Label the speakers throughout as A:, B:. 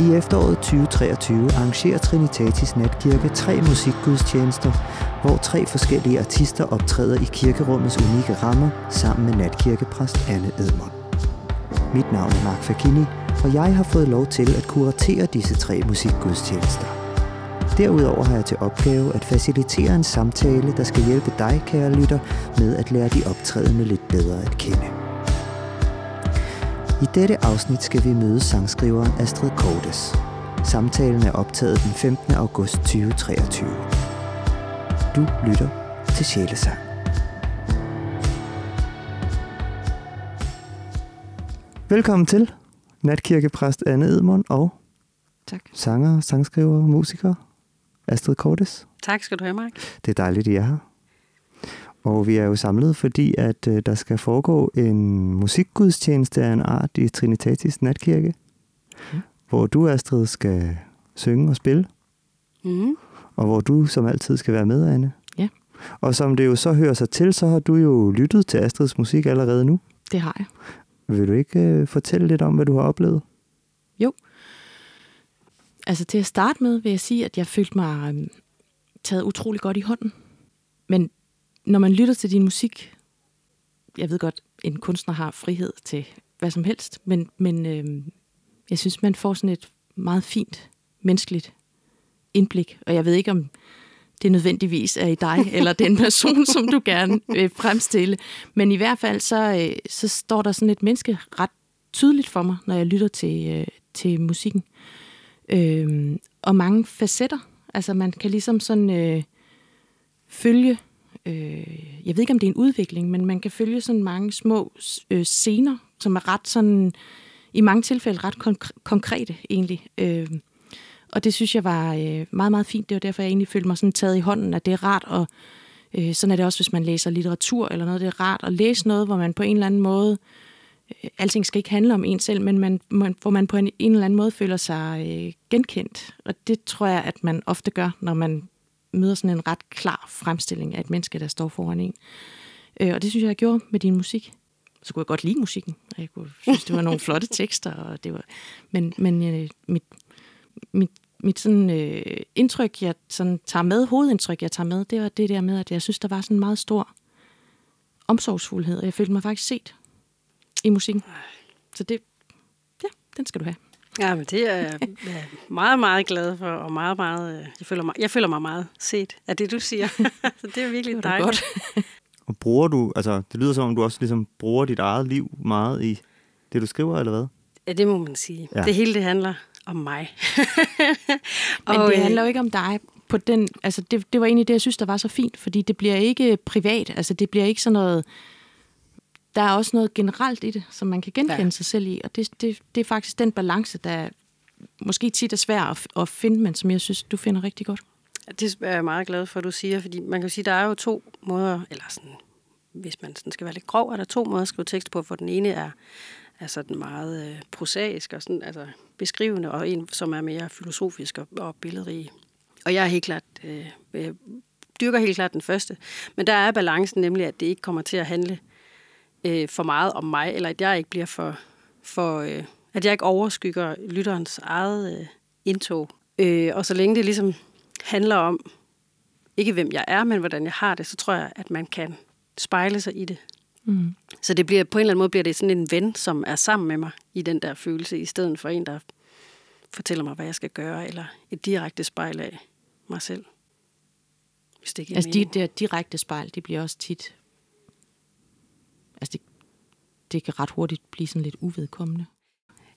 A: I efteråret 2023 arrangerer Trinitatis Natkirke tre musikgudstjenester, hvor tre forskellige artister optræder i kirkerummets unikke rammer sammen med natkirkepræst Anne Edmond. Mit navn er Mark Fakini, og jeg har fået lov til at kuratere disse tre musikgudstjenester. Derudover har jeg til opgave at facilitere en samtale, der skal hjælpe dig, kære lytter, med at lære de optrædende lidt bedre at kende. I dette afsnit skal vi møde sangskriveren Astrid Kortes. Samtalen er optaget den 15. august 2023. Du lytter til Sjælesang. Velkommen til natkirkepræst Anne Edmund og
B: Tak.
A: sanger, sangskriver, musiker Astrid Kortes.
B: Tak skal du have, Mark.
A: Det er dejligt, at I er her. Og vi er jo samlet, fordi at øh, der skal foregå en musikgudstjeneste af en art i Trinitatis Natkirke. Hvor du, Astrid, skal synge og spille,
B: Mm.
A: og hvor du som altid skal være med, Anne.
B: Ja.
A: Og som det jo så hører sig til, så har du jo lyttet til Astrids musik allerede nu.
B: Det har jeg.
A: Vil du ikke øh, fortælle lidt om, hvad du har oplevet?
B: Altså til at starte med vil jeg sige, at jeg følte mig øhm, taget utrolig godt i hånden. Men når man lytter til din musik, jeg ved godt, en kunstner har frihed til hvad som helst, men, men øhm, jeg synes, man får sådan et meget fint, menneskeligt indblik. Og jeg ved ikke, om det nødvendigvis er i dig, eller den person, som du gerne vil fremstille. Men i hvert fald, så, øh, så står der sådan et menneske ret tydeligt for mig, når jeg lytter til, øh, til musikken. Øhm, og mange facetter. Altså man kan ligesom sådan øh, følge, øh, jeg ved ikke om det er en udvikling, men man kan følge sådan mange små øh, scener, som er ret sådan, i mange tilfælde ret konk- konkrete egentlig. Øh, og det synes jeg var øh, meget, meget fint. Det var derfor, jeg egentlig følte mig sådan taget i hånden, at det er rart at, øh, sådan er det også, hvis man læser litteratur eller noget, det er rart at læse noget, hvor man på en eller anden måde, øh, alting skal ikke handle om en selv, men man, man, hvor man på en, en eller anden måde føler sig øh, genkendt. Og det tror jeg, at man ofte gør, når man møder sådan en ret klar fremstilling af et menneske, der står foran en. Øh, og det synes jeg, jeg gjorde med din musik. Så kunne jeg godt lide musikken. og Jeg kunne synes, det var nogle flotte tekster. Og det var, men men øh, mit, mit, mit sådan, øh, indtryk, jeg sådan tager med, hovedindtryk, jeg tager med, det var det der med, at jeg synes, der var sådan en meget stor omsorgsfuldhed, og jeg følte mig faktisk set i musikken. Så det, ja, den skal du have.
C: Ja, men det er jeg meget, meget glad for, og meget, meget, øh, jeg føler mig, jeg føler mig meget set af det, du siger. så det er virkelig
B: Det
C: dejligt.
B: godt.
A: Og bruger du, altså det lyder som om, du også ligesom bruger dit eget liv meget i det, du skriver, eller hvad?
C: Ja, det må man sige.
A: Ja.
C: Det hele, det handler om mig.
B: Men det
C: øh,
B: handler jo ikke om dig på den, altså det, det var egentlig det, jeg synes, der var så fint, fordi det bliver ikke privat, altså det bliver ikke sådan noget, der er også noget generelt i det, som man kan genkende. Ja. sig selv i, og det, det, det er faktisk den balance, der måske tit er svær at, at finde, men som jeg synes, du finder rigtig godt.
C: Det er jeg meget glad for, at du siger, fordi man kan sige, der er jo to måder, eller sådan, hvis man sådan skal være lidt grov, er der to måder at skrive tekst på, for den ene er, er sådan meget øh, prosaisk og sådan, altså beskrivende, og en, som er mere filosofisk og, og billedrig. Og jeg er helt klart, øh, jeg dyrker helt klart den første. Men der er balancen nemlig, at det ikke kommer til at handle øh, for meget om mig, eller at jeg ikke bliver for, for øh, at jeg ikke overskygger lytterens eget øh, indtog. Øh, og så længe det ligesom handler om, ikke hvem jeg er, men hvordan jeg har det, så tror jeg, at man kan spejle sig i det.
B: Mm.
C: Så det bliver, på en eller anden måde bliver det sådan en ven, som er sammen med mig i den der følelse, i stedet for en, der fortæller mig, hvad jeg skal gøre, eller et direkte spejl af mig selv. Hvis det
B: Altså de
C: mening.
B: der direkte spejl, det bliver også tit, altså det, det kan ret hurtigt blive sådan lidt uvedkommende.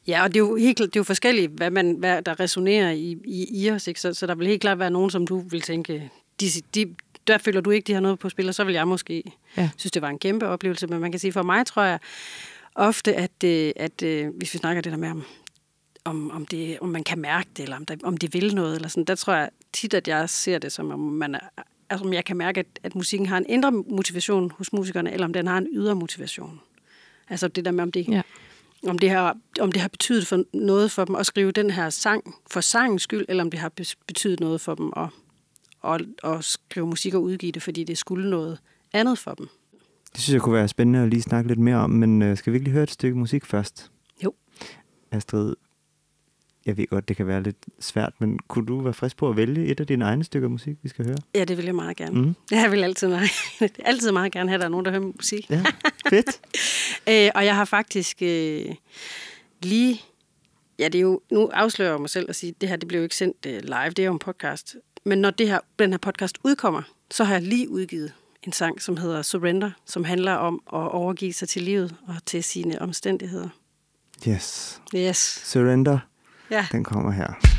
C: Ja, og det er jo, helt, klart- det er jo forskelligt, hvad, man, hvad der resonerer i, i, i os. Ikke? Så, så der vil helt klart være nogen, som du vil tænke, de, de, der føler du ikke, de har noget på spil, og så vil jeg måske
B: Ja.
C: synes, det var en kæmpe oplevelse. Men man kan sige, for mig tror jeg ofte, at, øh, at øh, hvis vi snakker det der med, om, om, om, det, om man kan mærke det, eller om, der, om det vil noget, eller sådan, der tror jeg tit, at jeg ser det som, om man er, altså, om jeg kan mærke, at, at musikken har en indre motivation hos musikerne, eller om den har en ydre motivation. Altså det der med, om det,
B: Ja.
C: Om det, har, om det har betydet for noget for dem at skrive den her sang for sangens skyld, eller om det har betydet noget for dem at, at, at skrive musik og udgive det, fordi det skulle noget andet for dem.
A: Det synes jeg kunne være spændende at lige snakke lidt mere om, men øh, skal vi ikke lige høre et stykke musik først?
C: Jo.
A: Astrid,
D: jeg ved godt, det kan være lidt svært, men kunne du være frisk på at vælge et af dine egne stykker musik, vi skal høre?
C: Ja, det vil jeg meget gerne. Mm. Jeg vil altid meget, altid meget gerne have, at der er nogen, der hører musik.
D: Ja, fedt.
C: øh, og jeg har faktisk øh, lige... Ja, det er jo... Nu afslører jeg mig selv at sige, at det her det bliver jo ikke sendt øh, live, det er jo en podcast. Men når det her, den her podcast udkommer, så har jeg lige udgivet en sang, som hedder Surrender, som handler om at overgive sig til livet og til sine omstændigheder.
D: Yes.
C: Yes.
D: Surrender.
C: Ja.
D: Den kommer her.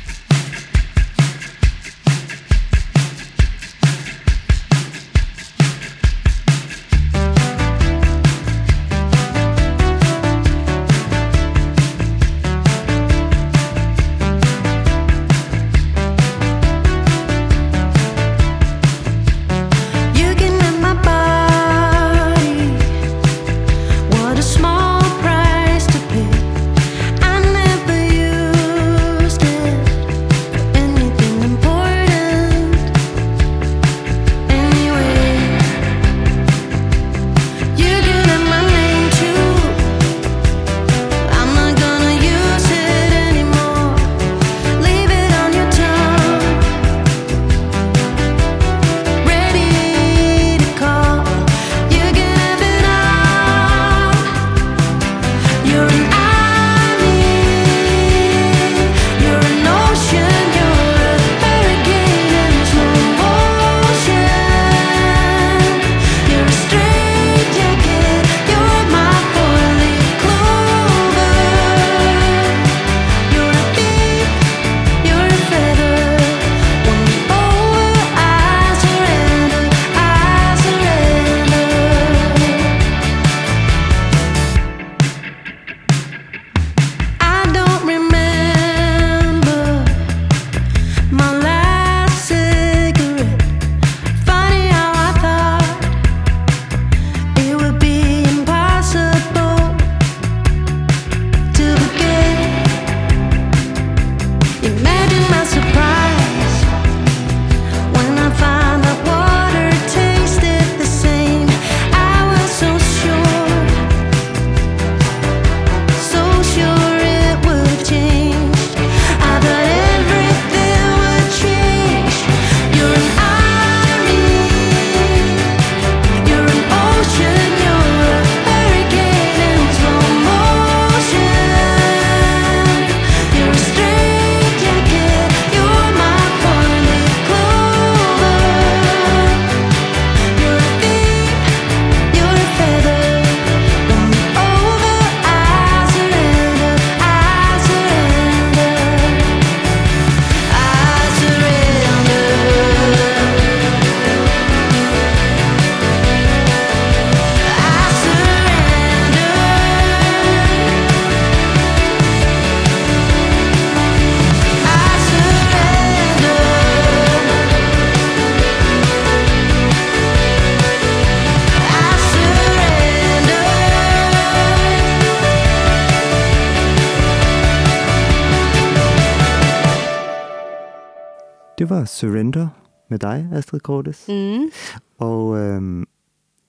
D: Det var Surrender med dig, Astrid Kortes.
C: Mm.
D: Og øhm,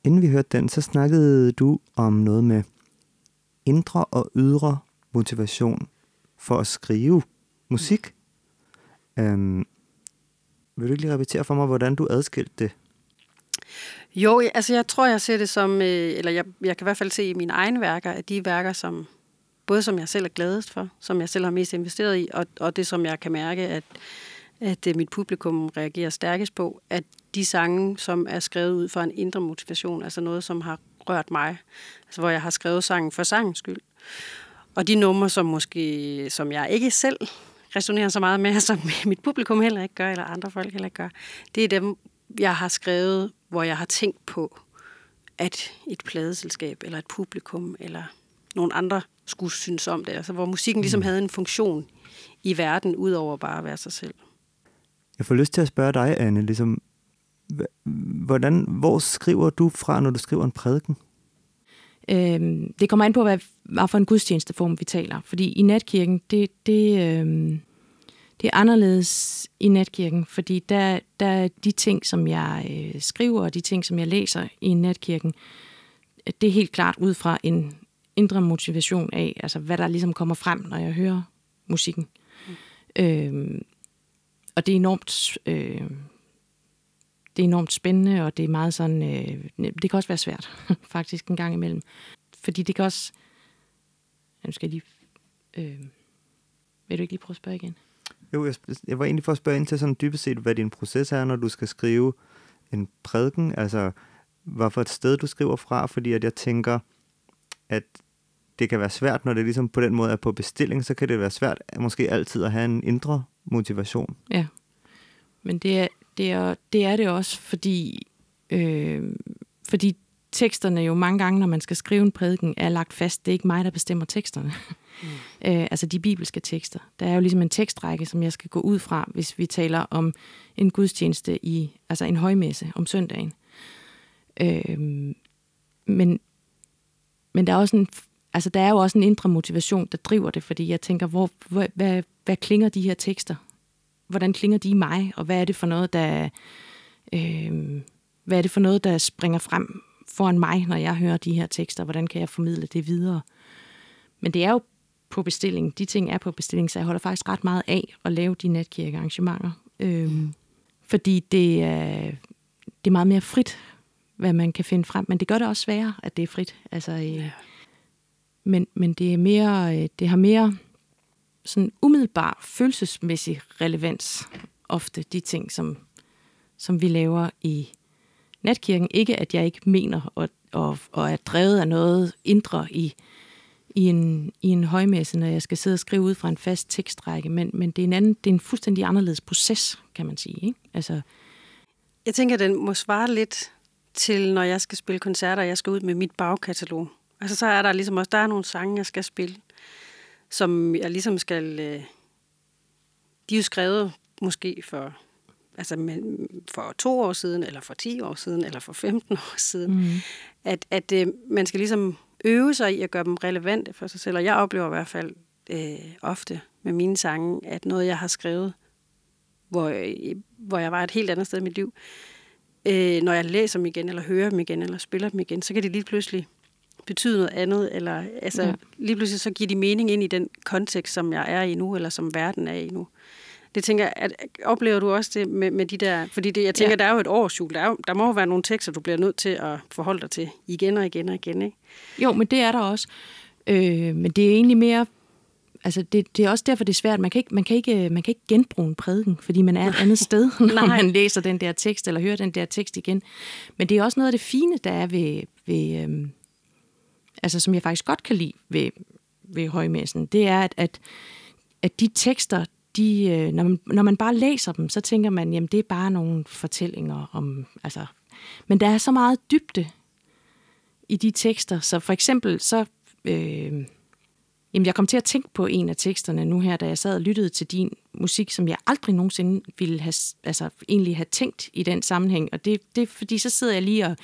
D: inden vi hørte den, så snakkede du om noget med indre og ydre motivation for at skrive musik. Øhm, vil du ikke lige repetere for mig, hvordan du adskilte det?
C: Jo, altså jeg tror, jeg ser det som, øh, eller jeg, jeg kan i hvert fald se i mine egne værker, at de værker, som både som jeg selv er gladest for, som jeg selv har mest investeret i, og, og det, som jeg kan mærke, at, at øh, mit publikum reagerer stærkest på, at de sange, som er skrevet ud fra en indre motivation, altså noget, som har rørt mig, altså hvor jeg har skrevet sangen for sangens skyld. Og de numre, som måske, som jeg ikke selv resonerer så meget med, som mit publikum heller ikke gør, eller andre folk heller ikke gør, det er dem, jeg har skrevet, hvor jeg har tænkt på, at et pladeselskab, eller et publikum, eller nogle andre skulle synes om det. Altså hvor musikken ligesom havde en funktion i verden, udover bare at være sig selv.
D: Jeg får lyst til at spørge dig, Anne, ligesom, hvordan, hvor skriver du fra, når du skriver en prædiken?
B: Øhm, det kommer an på, hvad, hvad for en gudstjenesteform vi taler. Fordi i natkirken, det, det, øhm, det er anderledes i natkirken, fordi der, der er de ting, som jeg øh, skriver, og de ting, som jeg læser i natkirken, det er helt klart ud fra en indre motivation af, altså hvad der ligesom kommer frem, når jeg hører musikken. Mm. Øhm, og det er enormt... Øh, det er enormt spændende, og det er meget sådan... Øh, det kan også være svært, faktisk, en gang imellem. Fordi det kan også... Nu skal jeg lige... Øh, vil du ikke lige prøve at spørge igen?
D: Jo, jeg, jeg var egentlig for at spørge ind til sådan dybest set, hvad din proces er, når du skal skrive en prædiken. Altså, hvad for et sted du skriver fra, fordi at jeg tænker, at det kan være svært, når det ligesom på den måde er på bestilling, så kan det være svært at måske altid at have en indre motivation.
B: Ja, men det er det, er, det, er det også, fordi, øh, fordi teksterne jo mange gange, når man skal skrive en prædiken, er lagt fast. Det er ikke mig, der bestemmer teksterne. Mm. øh, altså de bibelske tekster. Der er jo ligesom en tekstrække, som jeg skal gå ud fra, hvis vi taler om en gudstjeneste i, altså en højmesse om søndagen. Øh, men, men der er også en, altså der er jo også en indre motivation, der driver det, fordi jeg tænker, hvor, hvor, hvad, hvad klinger de her tekster? Hvordan klinger de i mig, og hvad er det for noget, der, øh, hvad er det for noget, der springer frem foran mig, når jeg hører de her tekster? Hvordan kan jeg formidle det videre? Men det er jo på bestilling. De ting er på bestilling, så jeg holder faktisk ret meget af at lave de netkirkearrangementer. Øh, fordi det er, det er meget mere frit, hvad man kan finde frem. Men det gør det også sværere, at det er frit. Altså, øh, ja men, men det er mere, øh, det har mere sådan umiddelbar følelsesmæssig relevans ofte, de ting, som, som vi laver i natkirken. Ikke at jeg ikke mener og, og, og er drevet af noget indre i, i, en, i en højmesse, når jeg skal sidde og skrive ud fra en fast tekstrække, men, men det, er en anden, det er en fuldstændig anderledes proces, kan man sige. Ikke? Altså,
C: Jeg tænker, at den må svare lidt til, når jeg skal spille koncerter, og jeg skal ud med mit bagkatalog. Altså, så er der ligesom også, der er nogle sange, jeg skal spille, som jeg ligesom skal... Øh, de er jo skrevet måske for, altså men, for to år siden, eller for 10 år siden, eller for 15 år siden. Mm. At, at øh, man skal ligesom øve sig i at gøre dem relevante for sig selv. Og jeg oplever i hvert fald øh, ofte med mine sange, at noget, jeg har skrevet, hvor, jeg- hvor jeg var et helt andet sted i mit liv, øh, når jeg læser dem igen, eller hører dem igen, eller spiller dem igen, så kan det lige pludselig betyde noget andet, eller altså,
B: Ja.
C: lige pludselig så giver de mening ind i den kontekst, som jeg er i nu, eller som verden er i nu. Det tænker jeg, at oplever du også det med, med de der, fordi det, jeg tænker,
B: Ja.
C: der er jo et årsjul, der, er, jo- der må jo være nogle tekster, du bliver nødt til at forholde dig til igen og igen og igen, ikke?
B: Jo, men det er der også. Øh, men det er egentlig mere... Altså, det, det er også derfor, det er svært. Man kan ikke, man kan ikke, man kan ikke genbruge en prædiken, fordi man er et andet sted, når man læser den der tekst, eller hører den der tekst igen. Men det er også noget af det fine, der er ved... ved øhm, altså, som jeg faktisk godt kan lide ved, ved højmessen, det er, at, at, at de tekster, de, øh, når, man, når man bare læser dem, så tænker man, jamen det er bare nogle fortællinger om... Altså, men der er så meget dybde i de tekster. Så for eksempel, så... Øh, jamen, jeg kom til at tænke på en af teksterne nu her, da jeg sad og lyttede til din musik, som jeg aldrig nogensinde ville have, altså, egentlig have tænkt i den sammenhæng. Og det, det er fordi, så sidder jeg lige og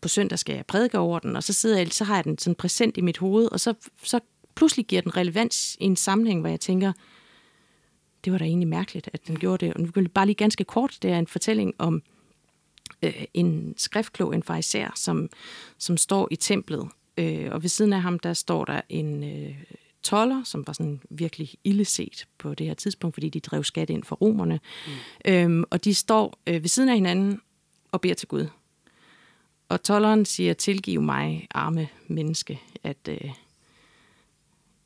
B: på søndag skal jeg prædike over den, og så, sidder jeg, så har jeg den sådan præsent i mit hoved, og så, så pludselig giver den relevans i en sammenhæng, hvor jeg tænker, det var da egentlig mærkeligt, at den gjorde det. Og nu jeg bare lige ganske kort, det er en fortælling om øh, en skriftklog, en farisæer, som, som står i templet. Øh, og ved siden af ham, der står der en øh, toller, som var sådan virkelig illeset på det her tidspunkt, fordi de drev skat ind for romerne. Mm. Øhm, og de står øh, ved siden af hinanden og beder til Gud. Og tolleren siger, tilgiv mig, arme menneske, at, øh,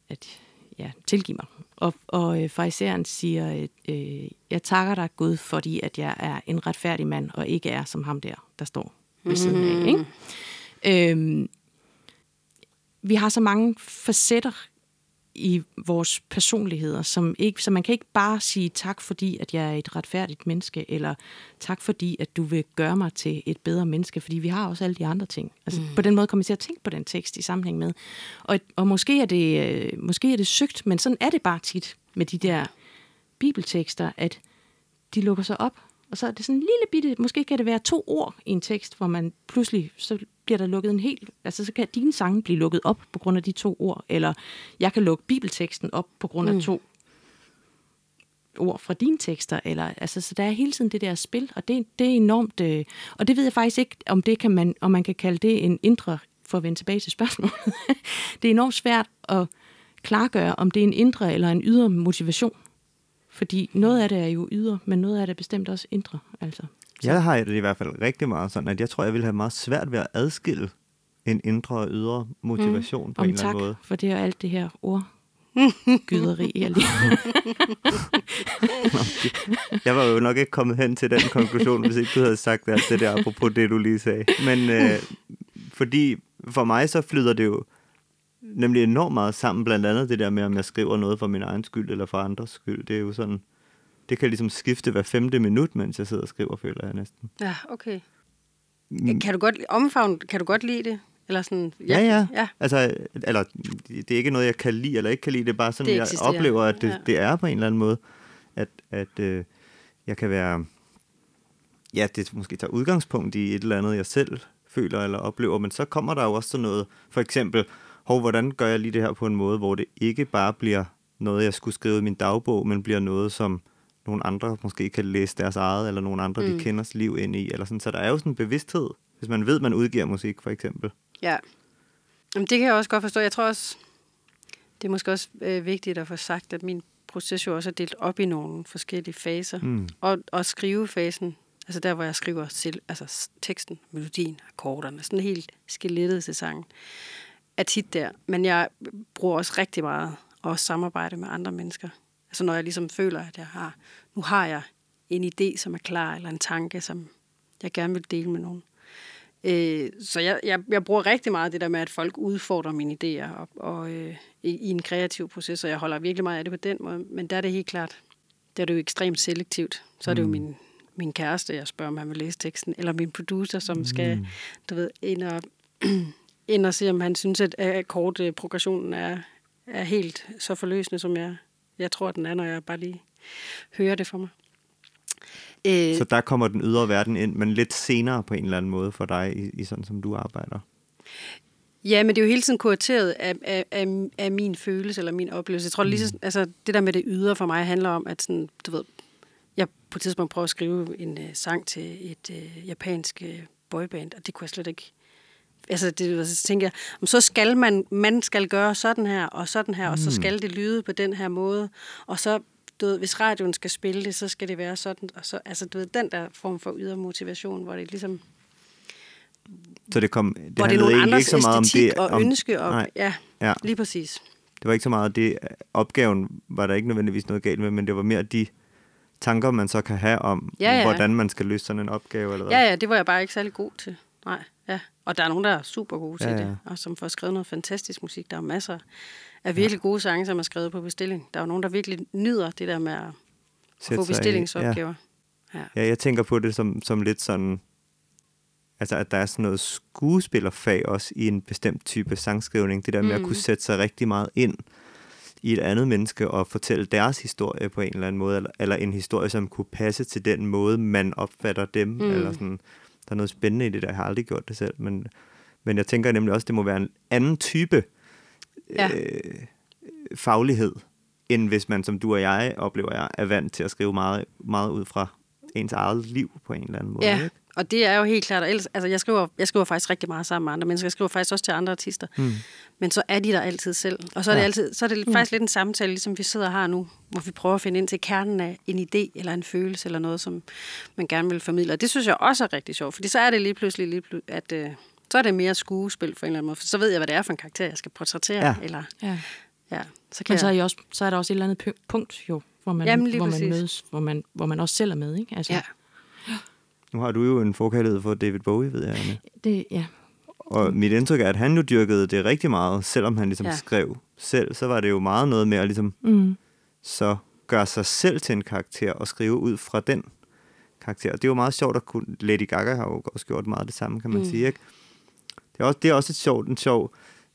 B: at ja, tilgiv mig. Og, og øh, farisæeren siger, øh, jeg takker dig Gud, fordi at jeg er en retfærdig mand, og ikke er som ham der, der står ved siden af. Ikke? Øhm, vi har så mange facetter i vores personligheder, som ikke, så man kan ikke bare sige tak, fordi at jeg er et retfærdigt menneske, eller tak, fordi at du vil gøre mig til et bedre menneske, fordi vi har også alle de andre ting. Altså, mm. På den måde kommer jeg til at tænke på den tekst i sammenhæng med. Og, og måske, er det, øh, måske er det sygt, men sådan er det bare tit med de der bibeltekster, at de lukker sig op, og så er det sådan en lille bitte, måske kan det være to ord i en tekst, hvor man pludselig, så bliver der lukket en helt, altså så kan dine sange blive lukket op på grund af de to ord, eller jeg kan lukke bibelteksten op på grund af mm. to ord fra dine tekster, eller, altså, så der er hele tiden det der spil, og det, det er enormt, øh, og det ved jeg faktisk ikke, om, det kan man, om man kan kalde det en indre, for at vende tilbage til spørgsmålet, det er enormt svært at klargøre, om det er en indre eller en ydre motivation, Fordi noget af det er jo ydre, men noget af det er bestemt også indre. Altså.
A: Jeg har det i hvert fald rigtig meget sådan, at jeg tror, jeg vil have meget svært ved at adskille en indre og ydre motivation mm. på
B: Om
A: en eller anden måde.
B: for det er alt det her ordgyderi, jeg lige
A: Jeg var jo nok ikke kommet hen til den konklusion, hvis ikke du havde sagt alt det der, apropos det, du lige sagde. Men øh, fordi for mig så flyder det jo nemlig enormt meget sammen, blandt andet det der med, om jeg skriver noget for min egen skyld eller for andres skyld. Det er jo sådan, det kan ligesom skifte hver femte minut, mens jeg sidder og skriver, føler jeg næsten.
C: Ja, okay. Kan du godt omfavne, kan du godt lide det? Eller sådan,
A: Ja, ja.
C: ja.
A: Altså, eller, det er ikke noget, jeg kan lide eller ikke kan lide. Det er bare sådan,
C: Det
A: jeg oplever, at det,
C: Ja.
A: ja. det er på en eller anden måde. At, at øh, jeg kan være... Ja, det måske tager udgangspunkt i et eller andet, jeg selv føler eller oplever. Men så kommer der jo også sådan noget... For eksempel, hov, hvordan gør jeg lige det her på en måde, hvor det ikke bare bliver noget, jeg skulle skrive i min dagbog, men bliver noget, som nogle andre måske kan læse deres eget, eller nogle andre, mm. de kenders liv ind i. Eller sådan. Så der er jo sådan en bevidsthed, hvis man ved, man udgiver musik, for eksempel.
C: Ja. Jamen, det kan jeg også godt forstå. Jeg tror også, det er måske også øh, vigtigt at få sagt, at min proces jo også er delt op i nogle forskellige faser.
A: Mm.
C: Og, og skrivefasen, altså der, hvor jeg skriver selv, altså teksten, melodien, akkorderne, sådan helt skelettet til sangen, er tit der. Men jeg bruger også rigtig meget at også samarbejde med andre mennesker. Altså når jeg ligesom føler, at jeg har, nu har jeg en idé, som er klar, eller en tanke, som jeg gerne vil dele med nogen. Øh, så jeg, jeg, jeg bruger rigtig meget det der med, at folk udfordrer mine idéer og, og, øh, i, i en kreativ proces, og jeg holder virkelig meget af det på den måde. Men der er det helt klart, der er det jo ekstremt selektivt. Så er det jo min, min kæreste, jeg spørger, om han vil læse teksten, eller min producer, som skal, du ved, ind og, ind og se, om han synes, at akkordprogressionen er, er helt så forløsende, som jeg, jeg tror, den er, når jeg bare lige hører det for mig. Øh,
A: Så der kommer den ydre verden ind, men lidt senere på en eller anden måde for dig, i, i sådan som du arbejder.
C: Ja, men det er jo hele tiden kurateret af, af, af, af min følelse eller min oplevelse. Jeg tror, mm. lige, så- altså, det der med det ydre for mig handler om, at sådan, du ved, jeg på et tidspunkt prøvede at skrive en uh, sang til et uh, japansk uh, boyband, og det kunne jeg slet ikke... Altså, det, så tænker jeg, "Jamen, så skal man, man skal gøre sådan her, og sådan her, mm. og så skal det lyde på den her måde, og så, du ved, hvis radioen skal spille det, så skal det være sådan, og så, altså, du ved, den der form for ydre motivation, hvor det ligesom,
A: Så det kom, det
C: hvor det er nogle andres
A: ikke så meget om det.
C: og
A: om,
C: ønske, og,
A: nej,
C: ja,
A: ja,
C: lige præcis.
A: det var ikke så meget det. Opgaven var der ikke nødvendigvis noget galt med, men det var mere de tanker, man så kan have om,
C: Ja, ja.
A: hvordan man skal løse sådan en opgave. Eller hvad.
C: Ja, ja, det var jeg bare ikke særlig god til. Nej, ja. Og der er nogen, der er super gode til
A: Ja,
C: ja, det, og som får skrevet noget fantastisk musik. Der er masser af virkelig gode sange, som er skrevet på bestilling. Der er jo nogen, der virkelig nyder det der med at,
A: Sætte
C: få bestillingsopgaver. Ja. Ja.
A: Ja, jeg tænker på det som, som lidt sådan, altså at der er sådan noget skuespillerfag også i en bestemt type sangskrivning. Det der med mm. at kunne sætte sig rigtig meget ind i et andet menneske og fortælle deres historie på en eller anden måde, eller, eller en historie, som kunne passe til den måde, man opfatter dem. Mm. Eller sådan, der er noget spændende i det der. Jeg har aldrig gjort det selv, men, men jeg tænker nemlig også, det må være en anden type
C: Ja.
A: øh, faglighed, end hvis man, som du og jeg oplever, jeg er vant til at skrive meget, meget ud fra ens eget liv på en eller anden måde.
C: ja.
A: Ikke?
C: Og det er jo helt klart, og ellers, altså jeg skriver, jeg skriver faktisk rigtig meget sammen med andre mennesker. Jeg skriver faktisk også til andre artister. Mm. Men så er de der altid selv. Og så er det,
A: Ja.
C: altid, så er det faktisk lidt en samtale, ligesom vi sidder her nu, hvor vi prøver at finde ind til kernen af en idé, eller en følelse, eller noget, som man gerne vil formidle. Og det synes jeg også er rigtig sjovt, fordi så er det lige pludselig, lige pludselig at øh, så er det mere skuespil for en eller anden måde. For så ved jeg, hvad det er for en karakter, jeg skal portrættere.
A: Ja.
C: Eller,
B: Ja.
C: ja, så kan
B: Men så er, I også, så er der også et eller andet pu- punkt, jo, hvor man,
C: Jamen,
B: hvor man
C: præcis.
B: mødes, hvor man, hvor man også selv er med. Ikke? Altså,
C: ja,
A: Nu har du jo en forkærlighed for David Bowie, ved jeg, Anne.
B: Det, ja.
A: Og mit indtryk er, at han jo dyrkede det rigtig meget, selvom han ligesom
C: ja.
A: skrev selv, så var det jo meget noget med at ligesom
B: Mm.
A: så gøre sig selv til en karakter og skrive ud fra den karakter. Og det er jo meget sjovt at kunne... Lady Gaga har jo også gjort meget det samme, kan man mm. sige, ikke? Det er også, det er også et sjovt, en, sjov,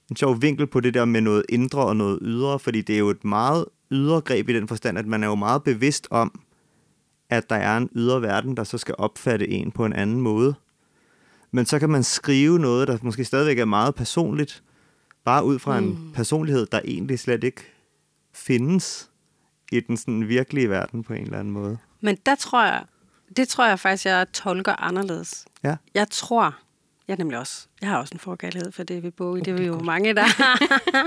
A: en sjov vinkel på det der med noget indre og noget ydre, fordi det er jo et meget ydre greb i den forstand, at man er jo meget bevidst om, at der er en ydre verden, der så skal opfatte en på en anden måde. Men så kan man skrive noget, der måske stadigvæk er meget personligt, bare ud fra mm. en personlighed, der egentlig slet ikke findes i den sådan virkelige verden på en eller anden måde.
C: Men der tror jeg, det tror jeg faktisk, jeg tolker anderledes.
A: Ja.
C: Jeg tror, jeg nemlig også, jeg har også en forkærlighed for David Bowie, det er vi jo mange, der.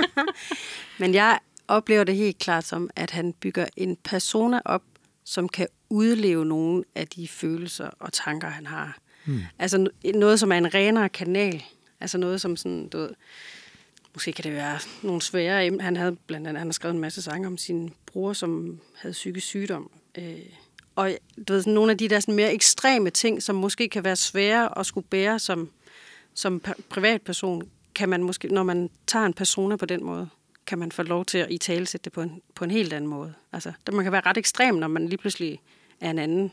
C: Men jeg oplever det helt klart som, at han bygger en persona op som kan udleve nogle af de følelser og tanker, han har. Mm. Altså noget, som er en renere kanal. Altså noget, som sådan, du ved, måske kan det være nogle svære emner. Han havde blandt andet han har skrevet en masse sange om sin bror, som havde psykisk sygdom. Øh, og du ved, sådan nogle af de der sådan mere ekstreme ting, som måske kan være svære at skulle bære som, som pri- privatperson, kan man måske, når man tager en persona på den måde, kan man få lov til at i tale sætte det på en, på en helt anden måde. Altså, der man kan være ret ekstrem, når man lige pludselig er en anden.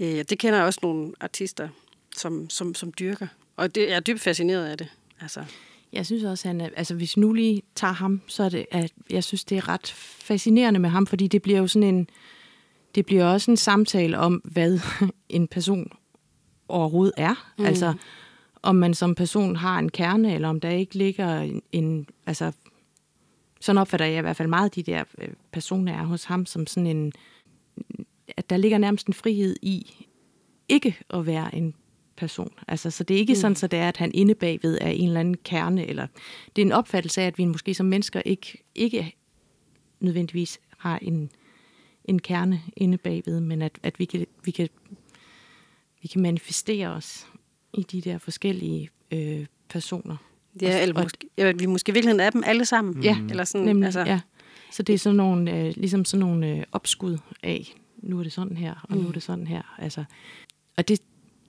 C: Øh, det kender jeg også nogle artister, som, som, som dyrker. Og det, jeg er dybt fascineret af det. Altså,
B: Jeg synes også, han er, altså hvis vi nu lige tager ham, så er det, at jeg synes, det er ret fascinerende med ham, fordi det bliver jo sådan en, det bliver også en samtale om, hvad en person overhovedet er. Mm. Altså, om man som person har en kerne, eller om der ikke ligger en, en altså, sådan opfatter jeg i hvert fald meget de der øh, personer er hos ham, som sådan en, at der ligger nærmest en frihed i ikke at være en person. Altså, så det er ikke mm. sådan, så det er, at han inde bagved er en eller anden kerne, eller det er en opfattelse af, at vi måske som mennesker ikke, ikke nødvendigvis har en, en kerne inde bagved, men at, at vi, kan, vi, kan, vi kan manifestere os i de der forskellige øh, personer.
C: Ja, eller måske, ja, vi måske i virkeligheden er dem alle sammen.
B: Ja,
C: Eller sådan,
B: Nemlig,
C: altså,
B: altså. ja. Så det er sådan nogle, øh, ligesom sådan nogle øh, opskud af, nu er det sådan her, og mm. nu er det sådan her. Altså, og det,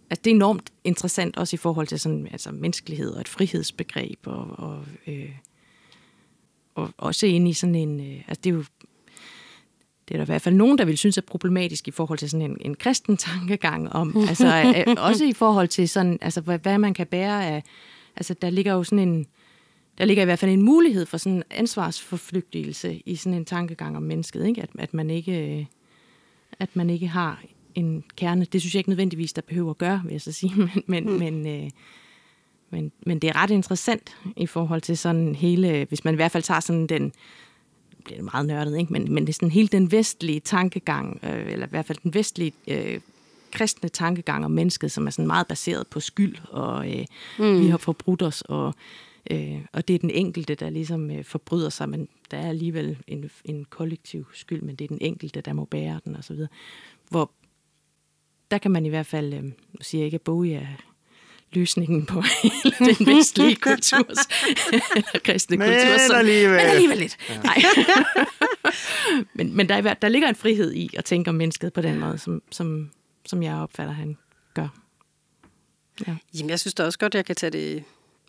B: altså, det er enormt interessant også i forhold til sådan, altså, menneskelighed og et frihedsbegreb, og, og, øh, og også ind i sådan en, øh, altså det er jo, det er der i hvert fald nogen, der vil synes er problematisk i forhold til sådan en, en kristen tankegang om, altså øh, også i forhold til sådan, altså hvad, hvad man kan bære af, altså der ligger jo sådan en, der ligger i hvert fald en mulighed for sådan en ansvarsforflygtigelse i sådan en tankegang om mennesket, ikke? At, at, man ikke, øh, at man ikke har en kerne. Det synes jeg ikke nødvendigvis, der behøver at gøre, vil jeg så sige. Men, men, mm. men, øh, men, men det er ret interessant i forhold til sådan hele, hvis man i hvert fald tager sådan den, det bliver meget nørdet, ikke? Men, men det er sådan hele den vestlige tankegang, øh, eller i hvert fald den vestlige øh, kristne tankegang om mennesket, som er sådan meget baseret på skyld, og øh, mm. vi har forbrudt os, og, øh, og det er den enkelte, der ligesom øh, forbryder sig, men der er alligevel en, en kollektiv skyld, men det er den enkelte, der må bære den, og så videre. Hvor der kan man i hvert fald, øh, siger jeg ikke, at Bowie er løsningen på hele den vestlige kulturs, eller kristne
A: Men
B: kultur.
A: alligevel.
B: Men alligevel lidt. Ja. Nej. men men der, er, der ligger en frihed i at tænke om mennesket på den måde, som, som, som jeg opfatter, han gør. Ja.
C: Jamen, jeg synes da også godt, at jeg kan tage det...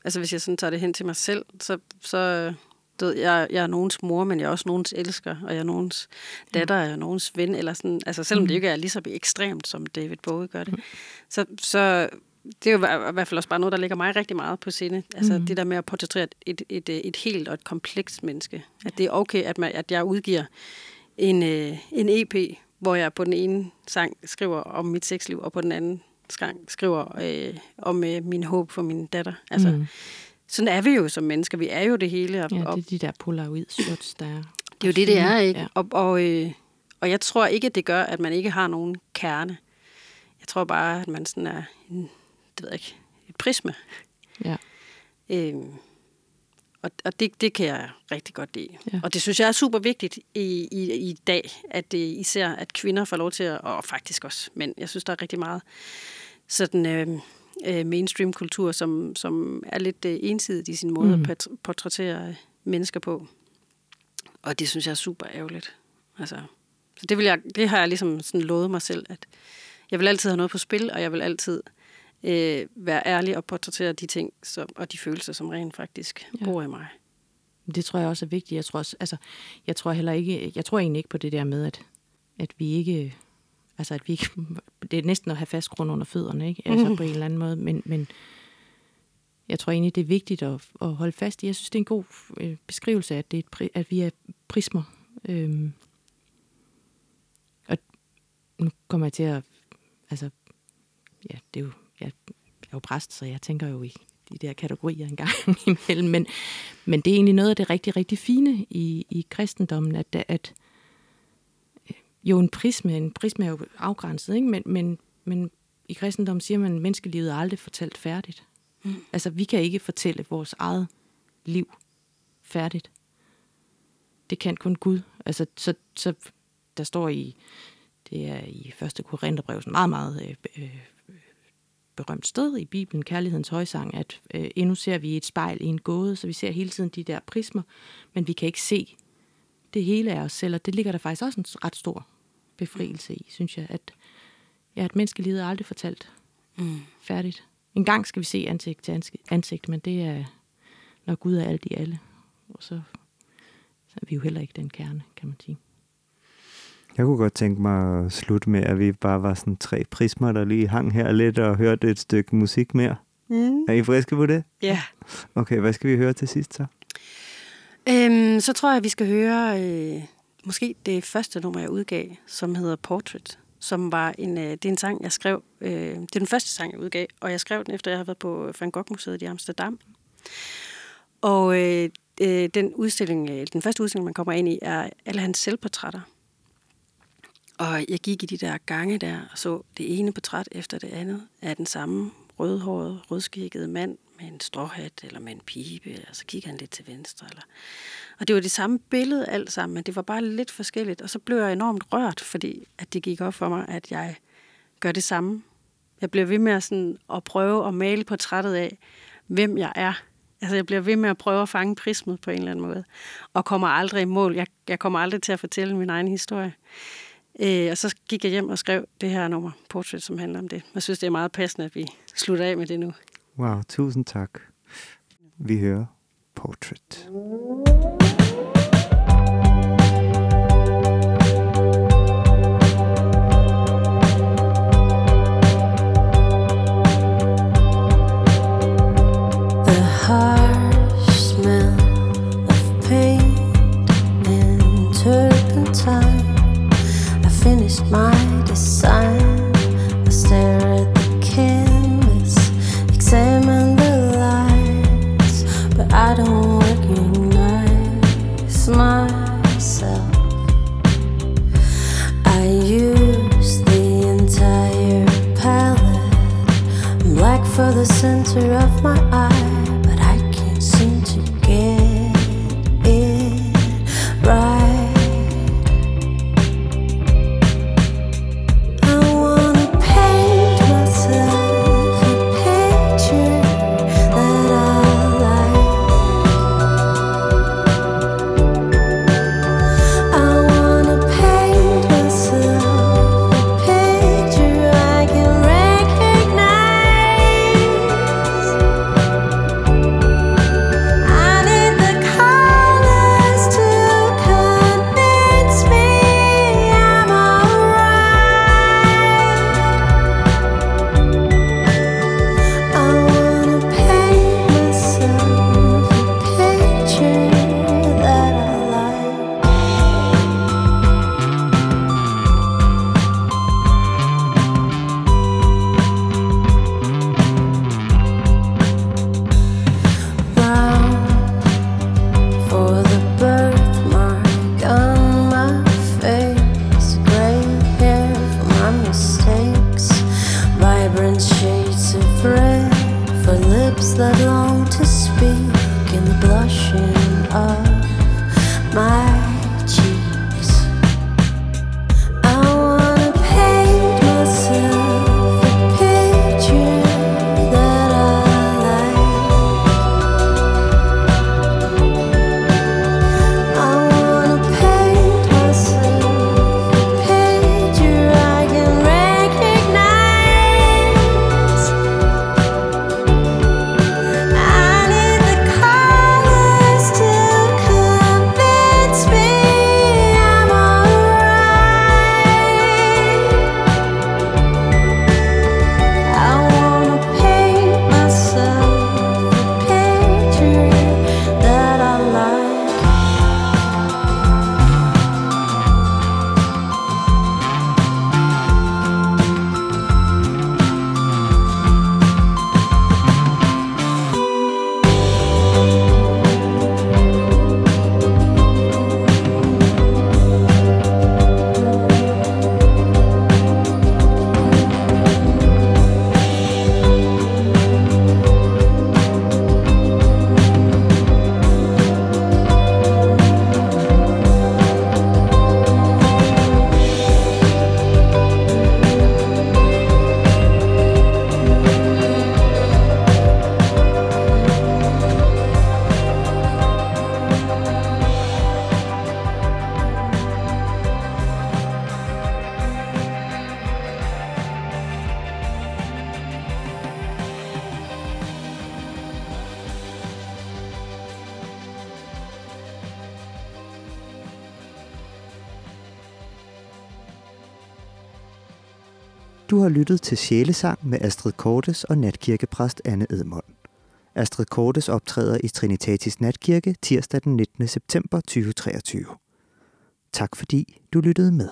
C: Altså, hvis jeg sådan tager det hen til mig selv, så... så du ved, jeg, jeg er nogens mor, men jeg er også nogens elsker, og jeg er nogens datter, og jeg er nogens ven, eller sådan, altså selvom det ikke er lige så ekstremt, som David Bowie gør det, så, så det er jo i hvert fald også bare noget, der ligger mig rigtig meget på sinde. Altså mm. det der med at portrættere et, et, et, et helt og et komplekst menneske. At det er okay, at, man, at jeg udgiver en, øh, en EP, hvor jeg på den ene sang skriver om mit sexliv, og på den anden sang skriver øh, om øh, min håb for min datter. Altså, mm. Sådan er vi jo som mennesker. Vi er jo det hele. Og,
B: ja, det er de der polaroid-shots, der er.
C: det er jo det, det er, ikke?
B: Ja.
C: Og, og, øh, og jeg tror ikke, at det gør, at man ikke har nogen kerne. Jeg tror bare, at man sådan er en, det ved jeg ikke, et prisme.
B: Ja.
C: Øhm, og og det, det kan jeg rigtig godt lide.
B: Ja.
C: Og det synes jeg er super vigtigt i, i, i dag, at det, især at kvinder får lov til at, og faktisk også mænd, jeg synes, der er rigtig meget sådan øh, øh, mainstream-kultur, som, som er lidt øh, ensidigt i sin måde
B: Mm.
C: at portrættere mennesker på. Og det synes jeg er super ærgerligt. Altså, så det, vil jeg, det har jeg ligesom sådan lovet mig selv, at jeg vil altid have noget på spil, og jeg vil altid øh, være ærlig og portrættere de ting som, og de følelser, som rent faktisk
B: Ja.
C: bor i mig.
B: Det tror jeg også er vigtigt. Jeg tror, også, altså, jeg tror heller ikke, jeg tror egentlig ikke på det der med, at, at vi ikke, altså at vi ikke, det er næsten at have fast grund under fødderne, ikke? Altså på en eller anden måde, men, men jeg tror egentlig, det er vigtigt at, at holde fast i. Jeg synes, det er en god øh, beskrivelse af, at, det er et, at vi er prismer. Øhm, og nu kommer jeg til at, altså, ja, det er jo, jeg er jo præst, så jeg tænker jo i de der kategorier en gang imellem, men, men det er egentlig noget af det rigtig, rigtig fine i, i kristendommen, at, at øh, jo en prisme, en prisme er jo afgrænset, ikke? Men, men, men i kristendommen siger man, at menneskelivet er aldrig fortalt færdigt. Mm. Altså, vi kan ikke fortælle vores eget liv færdigt. Det kan kun Gud. Altså, så, så der står i Det er i første Korintherbrev, sådan meget, meget øh, øh, berømt sted i Bibelen, Kærlighedens højsang, at øh, endnu ser vi et spejl i en gåde, så vi ser hele tiden de der prismer, men vi kan ikke se det hele af os selv, og det ligger der faktisk også en ret stor befrielse i, synes jeg, at, ja, at menneskelivet er aldrig fortalt
C: Mm.
B: færdigt. En gang skal vi se ansigt til ansigt, ansigt men det er, når Gud er alt i alle. Og så, så er vi jo heller ikke den kerne, kan man sige.
A: Jeg kunne godt tænke mig at slutte med, at vi bare var sådan tre prismer, der lige hang her lidt og hørte et stykke musik mere.
C: Mm.
A: Er I friske på det?
C: Ja.
A: Okay, hvad skal vi høre til sidst så?
C: Øhm, så tror jeg, at vi skal høre øh, måske det første nummer, jeg udgav, som hedder Portrait. Som var en, øh, det er en sang, jeg skrev. Øh, det er den første sang, jeg udgav, og jeg skrev den efter, jeg har været på Van Gogh-museet i Amsterdam. Og øh, øh, den udstilling, øh, den første udstilling, man kommer ind i, er alle hans selvportrætter. Og jeg gik i de der gange der og så det ene portræt efter det andet af den samme rødhårede, rødskækkede mand med en stråhat eller med en pibe, og så kiggede han lidt til venstre. Eller... Og det var det samme billede alt sammen, men det var bare lidt forskelligt. Og så blev jeg enormt rørt, fordi at det gik op for mig, at jeg gør det samme. Jeg bliver ved med at, sådan, at prøve at male portrættet af, hvem jeg er. Altså jeg bliver ved med at prøve at fange prismet på en eller anden måde. Og kommer aldrig i mål. Jeg, jeg kommer aldrig til at fortælle min egen historie. Øh, og så gik jeg hjem og skrev det her nummer, Portrait, som handler om det. Jeg synes, det er meget passende, at vi slutter af med det nu.
A: Wow, tusind tak. Vi hører Portrait.
D: The harsh
A: har lyttet til Sjælesang med Astrid Kortes og natkirkepræst Anne Edmond. Astrid Kortes optræder i Trinitatis Natkirke tirsdag den 19. september 2023. Tak fordi du lyttede med.